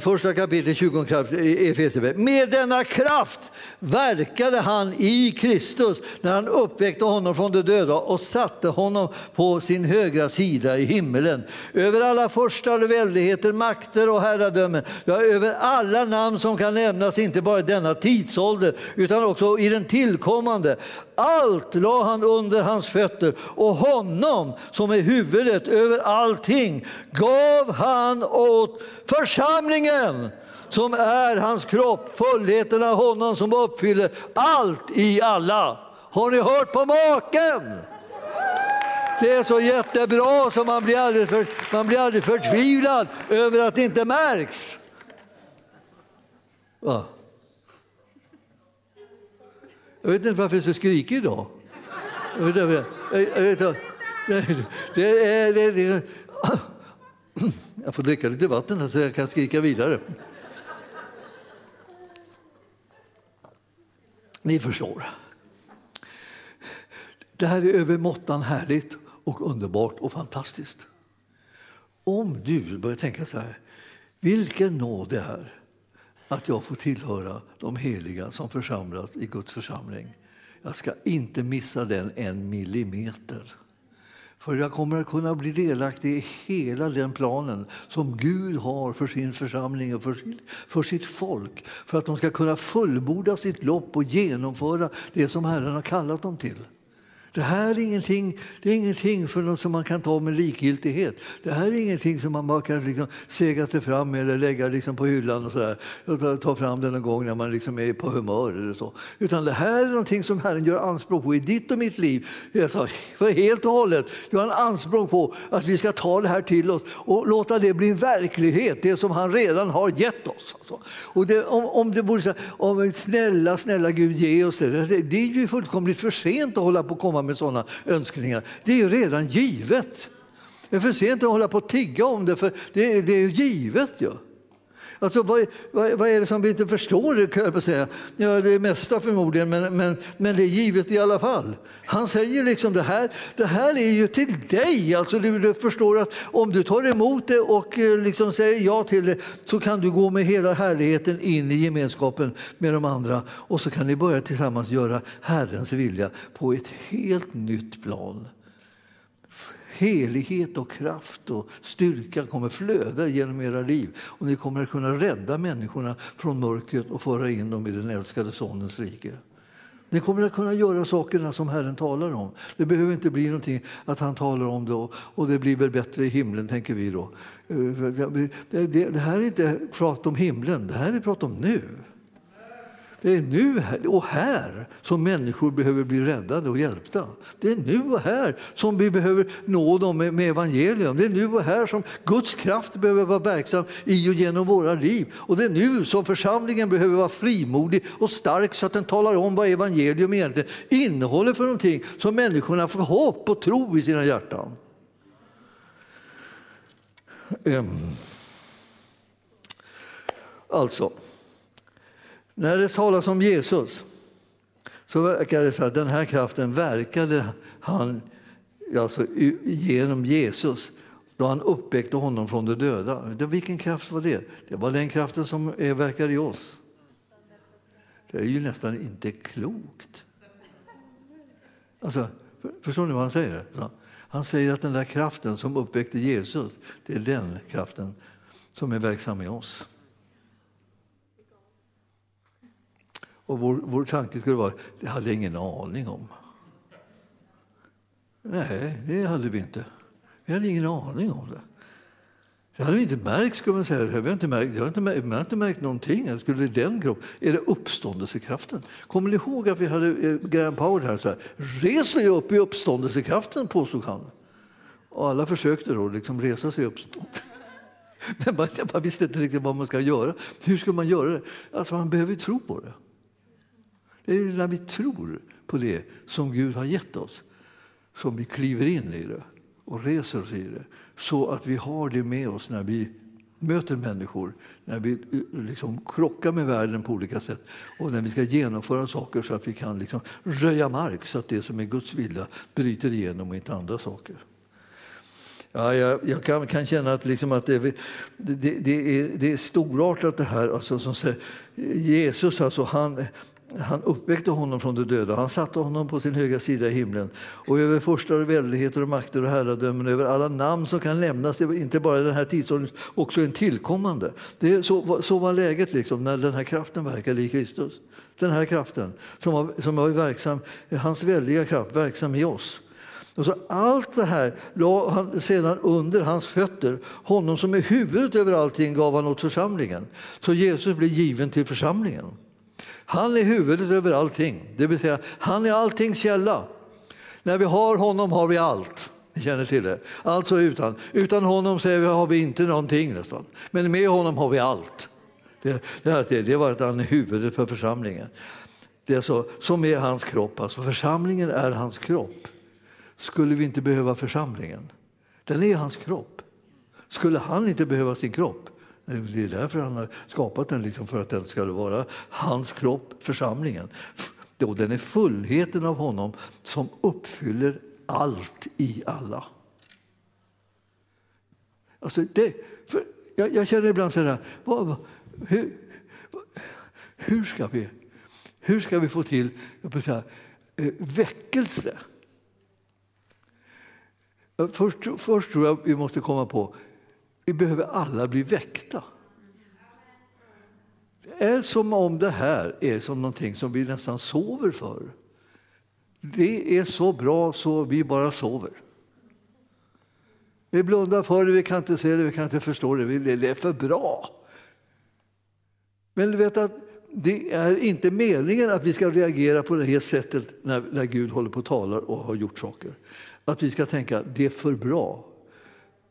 B: Första kapitlet, 20 kraft, Efesierbrevet. Med denna kraft verkade han i Kristus när han uppväckte honom från de döda och satte honom på sin högra sida i himmelen. Över alla första väldigheter, makter och herradömen, ja, över alla namn som kan nämnas, inte bara i denna tidsålder utan också i den tillkommande. Allt la han under hans fötter och honom som är huvudet över allting gav han åt församlingen som är hans kropp, fullheten av honom som uppfyller allt i alla. Har ni hört på maken? Det är så jättebra så man blir aldrig, för, man blir aldrig förtvivlad över att det inte märks. Va? Jag vet inte varför jag är så skrikig idag. Jag, vet, jag, vet, det är, det, det, jag får dricka lite vatten så jag kan skrika vidare. Ni förstår. Det här är övermåttan härligt och underbart och fantastiskt. Om du börjar tänka så här, vilken nåd det är att jag får tillhöra de heliga som församlas i Guds församling. Jag ska inte missa den en millimeter. För jag kommer att kunna bli delaktig i hela den planen som Gud har för sin församling och för sitt, för sitt folk. För att de ska kunna fullborda sitt lopp och genomföra det som Herren har kallat dem till. Det här är ingenting, det är ingenting för något som man kan ta med likgiltighet. Det här är ingenting som man bara kan liksom sega sig fram med eller lägga liksom på hyllan och, så där, ta fram den någon gång när man liksom är på humör. Eller så. Utan det här är någonting som Herren gör anspråk på i ditt och mitt liv. Alltså, för helt och hållet gör han anspråk på att vi ska ta det här till oss och låta det bli verklighet, det som han redan har gett oss. Alltså. Och det, om, om det borde säga, om, snälla, snälla Gud ge oss det. det. Det är ju fullkomligt för sent att hålla på och komma med sådana önskningar. Det är ju redan givet. Det är för sent att hålla på och tigga om det, för det, det är ju givet. Ja. Alltså, vad, vad, vad är det som vi inte förstår? Kan jag säga. Ja, det mesta förmodligen, men, men, men det är givet i alla fall. Han säger liksom det här, det här är ju till dig. Alltså, du, du förstår att om du tar emot det och eh, liksom säger ja till det så kan du gå med hela härligheten in i gemenskapen med de andra och så kan ni börja tillsammans göra Herrens vilja på ett helt nytt plan helighet och kraft och styrka kommer flöda genom era liv. Och ni kommer att kunna rädda människorna från mörkret och föra in dem i den älskade Sonens rike. Ni kommer att kunna göra sakerna som Herren talar om. Det behöver inte bli någonting att han talar om det och det blir väl bättre i himlen, tänker vi då. Eh, det här är inte prat om himlen, det här är prat om nu. Det är nu och här som människor behöver bli räddade och hjälpta. Det är nu och här som vi behöver nå dem med, evangelium. Det är nu och här som Guds kraft behöver vara verksam i och genom våra liv. Och det är nu som församlingen behöver vara frimodig och stark så att den talar om vad evangelium egentligen innehåller för någonting som människorna får hopp och tro i sina hjärtan. Ehm. Alltså, när det talas om Jesus så verkar det så att den här kraften verkade han alltså, genom Jesus då han uppväckte honom från de döda. Vilken kraft var det? Det var den kraften som verkar i oss. Det är ju nästan inte klokt. Alltså, förstår ni vad han säger? Han säger att den där kraften som uppväckte Jesus, det är den kraften som är verksam i oss. Och vår, vår tanke skulle vara, det hade jag ingen aning om. Nej, det hade vi inte. Vi hade ingen aning om det. Det hade vi inte märkt, ska man säga. Vi har inte märkt, jag har inte märkt, har inte märkt någonting. Skulle den kropp, är det uppståndelsekraften? Kommer ni ihåg att vi hade eh, Graham Powell här? Så här Res dig upp i uppståndelsekraften, påstod han. Och alla försökte då liksom resa sig upp. Men man, man visste inte riktigt vad man ska göra. Hur ska man göra det? Alltså, man behöver tro på det. Det är när vi tror på det som Gud har gett oss som vi kliver in i det och reser oss i det så att vi har det med oss när vi möter människor, när vi eh, liksom krockar med världen på olika sätt och när vi ska genomföra saker så att vi kan liksom röja mark så att det som är Guds vilja bryter igenom och inte andra saker. Ja, jag, jag kan, kan, känna att, liksom att det, det, det, är, det är storartat det här. Alltså, som säger, Jesus alltså, han, han uppväckte honom från de döda. Han satte honom på sin högra sida i himlen och över förstar och väldigheter och makter och herradömen över alla namn som kan lämnas, inte bara i den här tidsåldern, också en tillkommande. Det så, så var läget liksom, när den här kraften verkade i Kristus. Den här kraften som var, som var verksam, hans väldiga kraft verksam i oss. Och så allt det här la han sedan under hans fötter. Honom som är huvudet över allting gav han åt församlingen. Så Jesus blev given till församlingen. Han är huvudet över allting, det vill säga han är alltings källa. När vi har honom har vi allt. Ni känner till det. Alltså utan, utan honom säger vi, har vi inte någonting nästan. Men med honom har vi allt. Det, det, det var att han är huvudet för församlingen. Det är så, som är hans kropp. Alltså församlingen är hans kropp. Skulle vi inte behöva församlingen? Den är hans kropp. Skulle han inte behöva sin kropp? Det är därför han har skapat den, liksom för att den ska vara hans kropp, församlingen. Och den är fullheten av honom som uppfyller allt i alla. Alltså det, jag, jag, känner ibland så här, vad, hur, hur, ska vi, hur ska vi få till jag säga, eh, väckelse? Först, först tror jag vi måste komma på vi behöver alla bli väckta. Det är som om det här är som någonting som vi nästan sover för. Det är så bra så vi bara sover. Vi blundar för det, vi kan inte se det, vi kan inte förstå det. Det är för bra. Men du vet att det är inte meningen att vi ska reagera på det här sättet när, när Gud håller på och talar och har gjort saker. Att vi ska tänka det är för bra.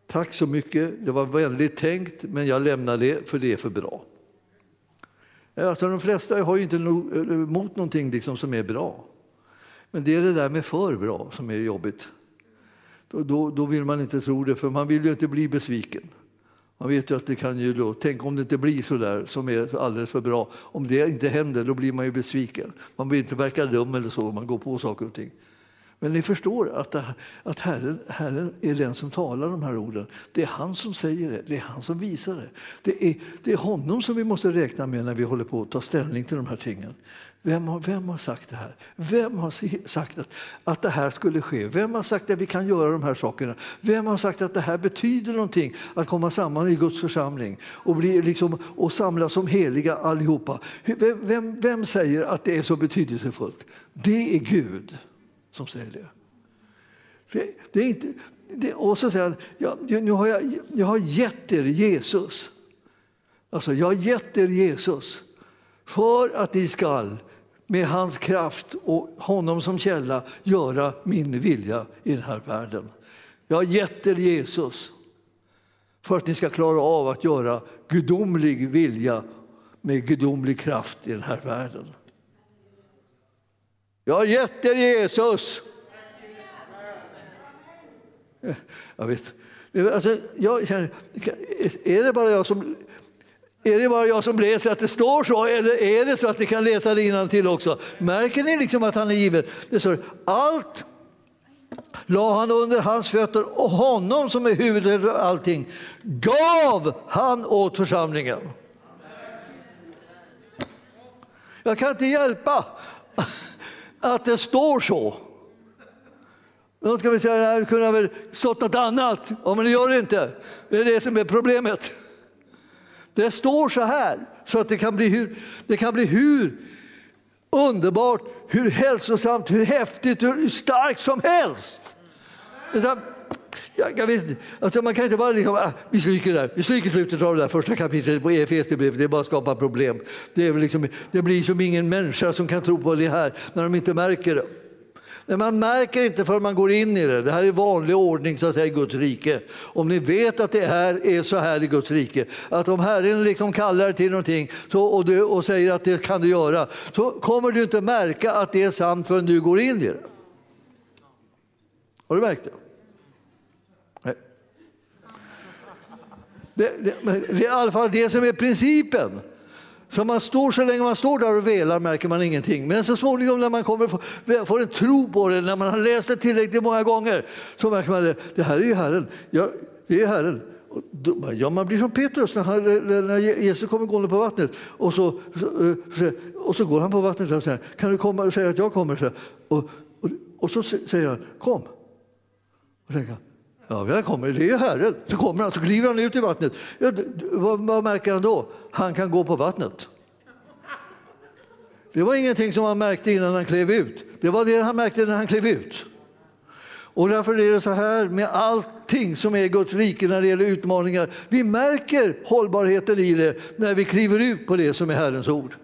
B: Tack så mycket, det var vänligt tänkt men jag lämnar det för det är för bra. Alltså, de flesta har ju inte eh, emot någonting liksom som är bra. Men det är det där med för bra som är jobbigt. Då, då, då, vill man inte tro det, för man vill ju inte bli besviken. Man vet ju att det kan ju då, tänk om det inte blir så där som är alldeles för bra. Om det inte händer, då blir man ju besviken. Man vill inte verka dum eller så, man går på saker och ting. Men ni förstår att, att Herren, Herren är den som talar de här orden. Det är han som säger det, det är han som visar det. Det är, det är honom som vi måste räkna med när vi håller på att ta ställning till de här tingen. Vem har, vem har sagt det här? Vem har sagt att, att det här skulle ske? Vem har sagt att vi kan göra de här sakerna? Vem har sagt att det här betyder någonting att komma samman i Guds församling och, bli liksom, och samlas som heliga allihopa? Vem, vem, vem säger att det är så betydelsefullt? Det är Gud som säger det. det är inte, det, och så säger han, ja, nu har jag, jag har gett er Jesus. Alltså, jag har gett er Jesus för att ni skall med hans kraft och honom som källa göra min vilja i den här världen. Jag har gett er Jesus för att ni ska klara av att göra gudomlig vilja med gudomlig kraft i den här världen. Jag har gett er Jesus. Jag vet. Alltså, jag, är det bara jag som är det bara jag som läser att det står så eller är det så att ni kan läsa det till också? Märker ni liksom att han är given? Det står allt la han under hans fötter och honom som är huvudet över allting gav han åt församlingen. Jag kan inte hjälpa att det står så. Då ska vi säga att det kunde väl stått något annat, ja, men det gör det inte. Det är det som är problemet. Det står så här, så att det kan bli hur, det kan bli hur underbart, hur hälsosamt, hur häftigt, hur starkt som helst. Jag, vet, alltså man kan inte bara liksom, ah, vi stryker där. Vi stryker slutet av det där första kapitlet på Efesierbrevet. Det är bara skapar problem. Det, är liksom, det blir som ingen människa som kan tro på det här när de inte märker det. Men man märker inte förrän man går in i det. Det här är vanlig ordning så att säga, i Guds rike. Om ni vet att det här är så här i Guds rike, att om Herren liksom kallar till någonting så, och, du, och säger att det kan du göra, så kommer du inte märka att det är sant förrän du går in i det. Har du märkt det? Det, det, det är i alla fall det som är principen. Så man står, så länge man står där och velar märker man ingenting. Men så småningom när man kommer får en tro på det, när man har läst det tillräckligt många gånger, så märker man det. det här är ju Herren. Ja, det är Herren. Ja, man blir som Petrus när, han, när Jesus kommer gående på vattnet och så, eh, så, och så går han på vattnet och säger kan du komma och säga att jag kommer? Och, och, och, så säger han kom. Och tänker, Ja, jag kommer, det är ju Herren. Så kommer han, så kliver han ut i vattnet. Ja, vad, vad märker han då? Han kan gå på vattnet. Det var ingenting som han märkte innan han klev ut. Det var det han märkte när han klev ut. Och därför är det så här med allting som är Guds rike när det gäller utmaningar. Vi märker hållbarheten i det när vi kliver ut på det som är Herrens ord.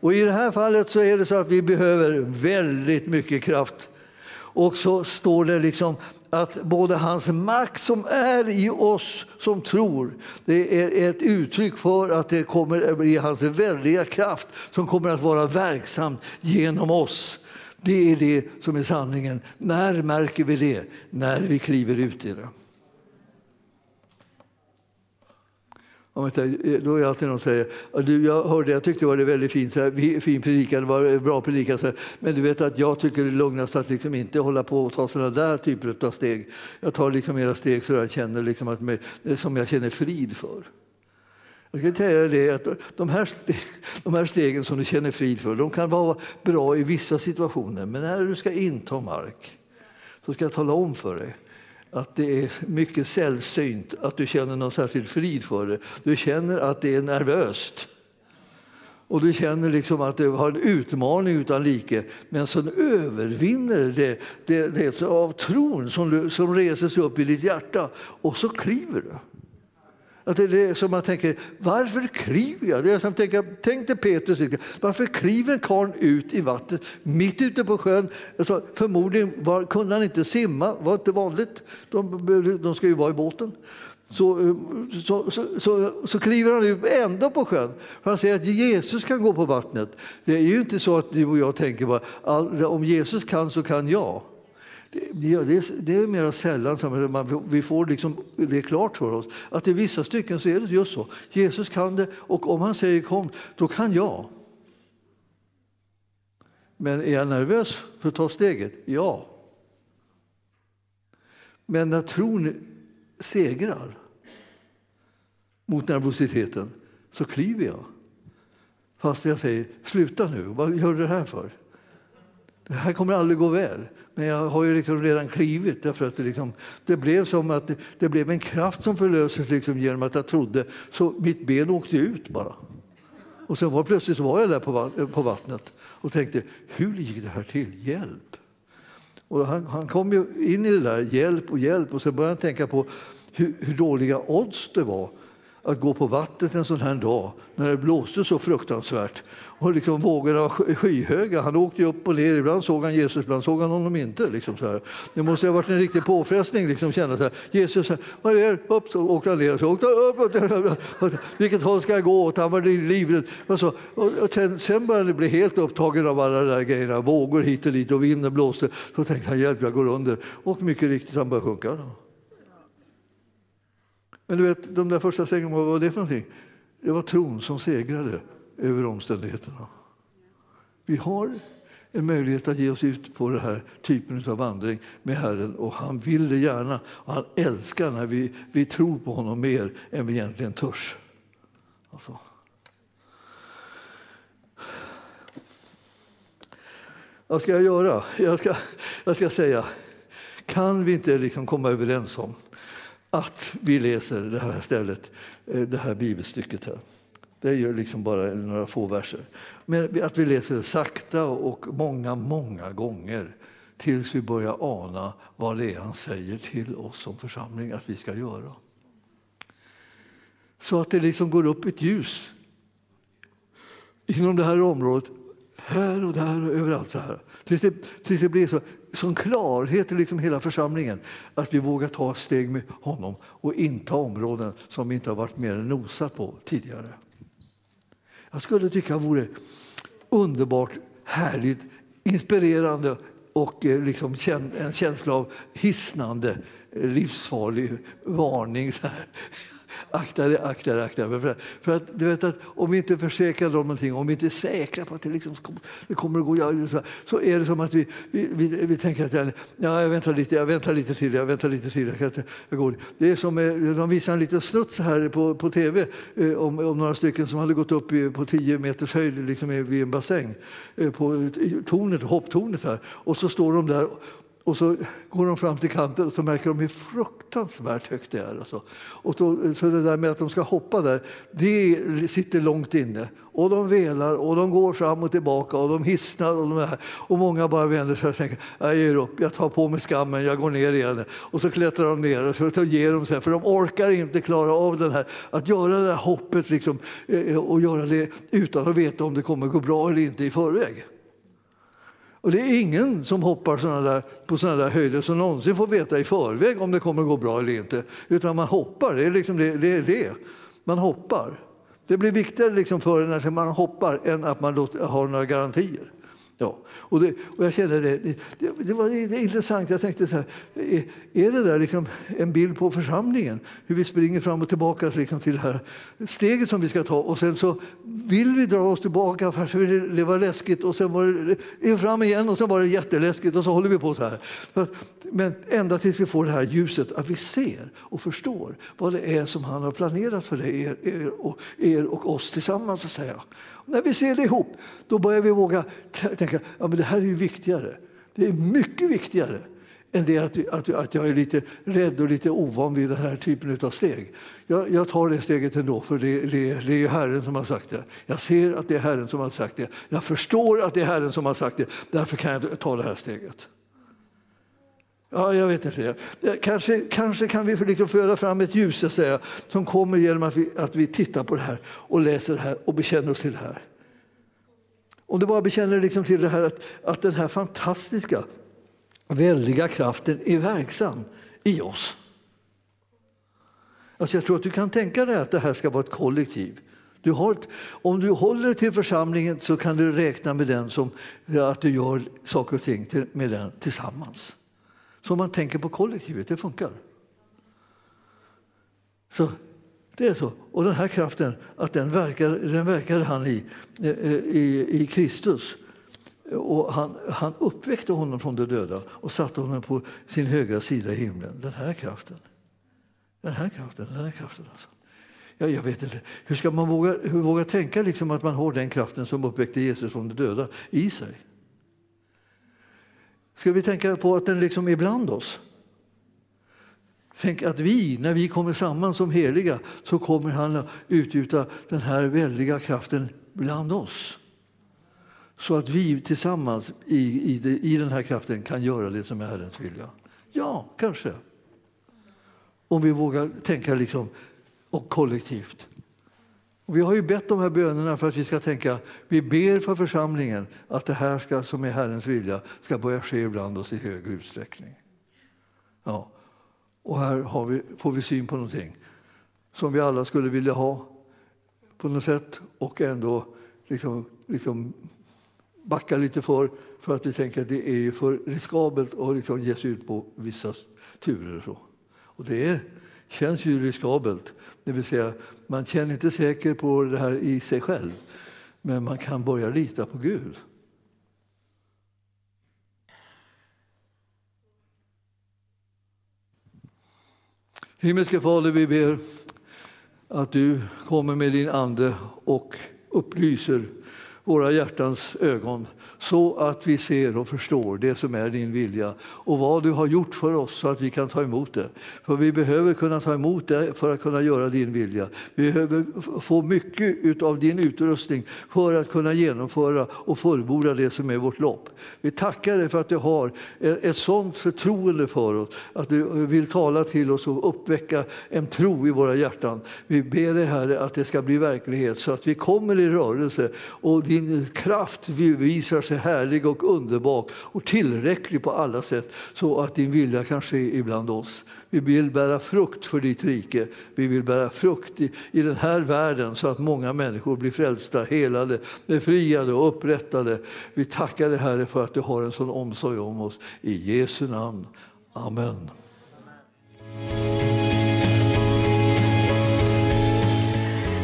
B: Och i det här fallet så är det så att vi behöver väldigt mycket kraft. Och så står det liksom att både hans makt som är i oss som tror, det är ett uttryck för att det kommer att bli hans väldiga kraft som kommer att vara verksam genom oss. Det är det som är sanningen. När märker vi det? När vi kliver ut i det. Eh, då är det alltid någon som säger du, jag hörde, jag tyckte det var väldigt fint, så här, fin predikan, det var eh, bra predikan, så här, men du vet att jag tycker det är lugnast att liksom inte hålla på och ta sådana där typer av steg. Jag tar liksom mera steg så jag känner liksom att med, eh, som jag känner frid för. Jag kan säga det att de här, de här stegen som du känner frid för, de kan vara bra i vissa situationer, men när du ska inta mark så ska jag tala om för dig att det är mycket sällsynt att du känner någon särskild frid för det. Du känner att det är nervöst. Och du känner liksom att du har en utmaning utan like, men som övervinner det, det, det av tron som, som reser sig upp i ditt hjärta. Och så kliver du. Att det är det som man tänker, varför kliver jag? Det är som tänker, tänk dig Petrus, liksom. varför kliver karln ut i vattnet mitt ute på sjön? Alltså, förmodligen var, kunde han inte simma, var inte vanligt. De, de ska ju vara i båten. Så, eh, så, så, så, så kliver han ut ändå på sjön. För han säger att Jesus kan gå på vattnet. Det är ju inte så att du och jag tänker bara, om Jesus kan så kan jag det, är, det är mer sällan som vi får liksom det klart för oss att i vissa stycken så är det just så. Jesus kan det och om han säger kom, då kan jag. Men är jag nervös för att ta steget? Ja. Men när tron segrar mot nervositeten så kliver jag. Fast jag säger sluta nu, vad gör du det här för? Det här kommer aldrig gå väl. Men jag har ju liksom redan klivit därför att det, liksom, det blev som att det, det, blev en kraft som förlöstes liksom genom att jag trodde. Så mitt ben åkte ut bara. Och sen var plötsligt var jag där på, på vattnet och tänkte, hur gick det här till? Hjälp! Och han, han kom ju in i det där, hjälp och hjälp. Och sen började han tänka på hur, hur dåliga odds det var att gå på vattnet en sån här dag när det blåste så fruktansvärt och liksom vågorna var skyhöga. Han åkte upp och ner. Ibland såg han Jesus, ibland såg han honom inte. Liksom så här. Det måste ha varit en riktig påfrestning. Liksom, känna så här. Jesus, vad är det? Upp, så åkte han ner. Så åkte upp, upp, upp, Vilket håll ska jag gå åt? Han var livrädd. Och så, och sen, sen började han bli helt upptagen av alla de där grejerna. Vågor hit och dit och vinden blåste. Så tänkte han, hjälp, jag går under. Och mycket riktigt, han började sjunka. Då. Men du vet, de där första svängarna, vad var det för någonting? Det var tron som segrade över omständigheterna. Vi har en möjlighet att ge oss ut på den här typen av vandring med Herren och han vill det gärna. Och han älskar när vi, vi tror på honom mer än vi egentligen törs. Alltså. Vad ska jag göra? Jag ska, jag ska säga, kan vi inte liksom komma överens om att vi läser det här stället, eh, det här bibelstycket här. Det är ju liksom bara några få verser. Men att vi läser det sakta och många, många gånger tills vi börjar ana vad det är han säger till oss som församling att vi ska göra. Så att det liksom går upp ett ljus inom det här området, här och där och överallt. Så här. Tills det, tills det blir så, sån klarhet i liksom hela församlingen att vi vågar ta steg med honom och inta områden som vi inte har varit mer än nosat på tidigare. Jag skulle tycka det vore underbart, härligt, inspirerande och eh, liksom en känsla av hisnande, livsfarlig varning. Så här akta dig, akta dig, akta dig. För, för att, du vet att om vi inte är försäkrade om någonting, om vi inte är säkra på att det, liksom, det kommer att gå, så, så är det som att vi, vi, vi, vi tänker att ja, jag väntar lite, jag väntar lite till, jag väntar lite till. Jag, kan, jag går. Det är som, eh, de visar en liten snutt här på, på tv eh, om, om några stycken som hade gått upp på 10 meters höjd liksom vid en bassäng eh, på tornet, hopptornet här. Och så står de där och så går de fram till kanten och så märker de hur fruktansvärt högt det är. Alltså. Och då, så det där med att de ska hoppa där, det sitter långt inne. Och de velar och de går fram och tillbaka och de hissnar. Och, de är, och många bara vänder sig och tänker, jag ger upp, jag tar på mig skammen, jag går ner igen. Och så klättrar de ner och så ger de sig, för de orkar inte klara av den här, att göra det här hoppet liksom, eh, och göra det utan att veta om det kommer gå bra eller inte i förväg. Och det är ingen som hoppar såna där, på sådana där höjder som någonsin får veta i förväg om det kommer gå bra eller inte. Utan man hoppar, det är liksom det. det, är det. Man hoppar. Det blir viktigare liksom för en när man hoppar än att man har några garantier. Ja. Och, det, och jag kände det, det, det var intressant. Jag tänkte så här, är, är det där liksom en bild på församlingen? Hur vi springer fram och tillbaka liksom till det här steget som vi ska ta och sen så vill vi dra oss tillbaka för att det var läskigt och sen var det fram igen och sen var det jätteläskigt och så håller vi på så här. Men ända tills vi får det här ljuset, att vi ser och förstår vad det är som han har planerat för dig, er, er, och, er och oss tillsammans. Så att säga. När vi ser det ihop, då börjar vi våga tänka att men det här är ju viktigare. Det är mycket viktigare än det att, att, att jag är lite rädd och lite ovan vid den här typen av steg. Jag, jag tar det steget ändå, för det, det, det, är Herren som har sagt det. Jag ser att det är Herren som har sagt det. Jag förstår att det är Herren som har sagt det. Därför kan jag ta det här steget. Ja, jag vet inte. Kanske, kanske kan vi liksom föra fram ett ljus jag säger, som kommer genom att vi, att vi tittar på det här och läser det här och bekänner oss till det här. Om du bara bekänner liksom till det här att, att den här fantastiska, väldiga kraften är verksam i oss. Alltså jag tror att du kan tänka dig att det här ska vara ett kollektiv. Du har ett, om du håller till församlingen så kan du räkna med den som att du gör saker och ting till, med den tillsammans. Så man tänker på kollektivet, det funkar. Så det är så. Och den här kraften, att den verkar, den verkar han i, eh, i, i Kristus. Och han, han uppväckte honom från de döda och satte honom på sin högra sida i himlen. Den här kraften. Den här kraften, den här kraften alltså. Jag, jag vet inte. Hur ska man våga, hur våga tänka liksom att man har den kraften som uppväckte Jesus från de döda i sig? Ska vi tänka på att den liksom är bland oss? Tänk att vi, när vi kommer samman som heliga, så kommer han att utgjuta den här väldiga kraften bland oss. Så att vi tillsammans i, i, det, i den här kraften kan göra det som är Herrens vilja. Ja, kanske. Om vi vågar tänka liksom, och kollektivt. Och vi har ju bett de här bönerna för att vi ska tänka, vi ber för församlingen att det här ska, som är Herrens vilja ska börja ske ibland oss i högre utsträckning. Ja. Och här har vi, får vi syn på någonting som vi alla skulle vilja ha på något sätt och ändå liksom, liksom backa lite för, för att vi tänker att det är för riskabelt att liksom ge sig ut på vissa turer. Så. Och det är, känns ju riskabelt, det vill säga man känner inte säker på det här i sig själv, men man kan börja lita på Gud. Himmelske Fader, vi ber att du kommer med din Ande och upplyser våra hjärtans ögon så att vi ser och förstår det som är din vilja och vad du har gjort för oss så att vi kan ta emot det. För vi behöver kunna ta emot det för att kunna göra din vilja. Vi behöver få mycket av din utrustning för att kunna genomföra och fullborda det som är vårt lopp. Vi tackar dig för att du har e-, ett sådant förtroende för oss, att du vill tala till oss och uppväcka en tro i våra hjärtan. Vi ber dig Herre att det ska bli verklighet så att vi kommer i rörelse och din kraft visar sig härlig och underbar och tillräcklig på alla sätt så att din vilja kan ske ibland oss. Vi vill bära frukt för ditt rike. Vi vill bära frukt i, i den här världen så att många människor blir frälsta, helade, befriade och upprättade. Vi tackar dig Herre för att du har en sån omsorg om oss. I Jesu namn. Amen.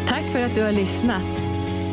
A: Tack för att du har lyssnat.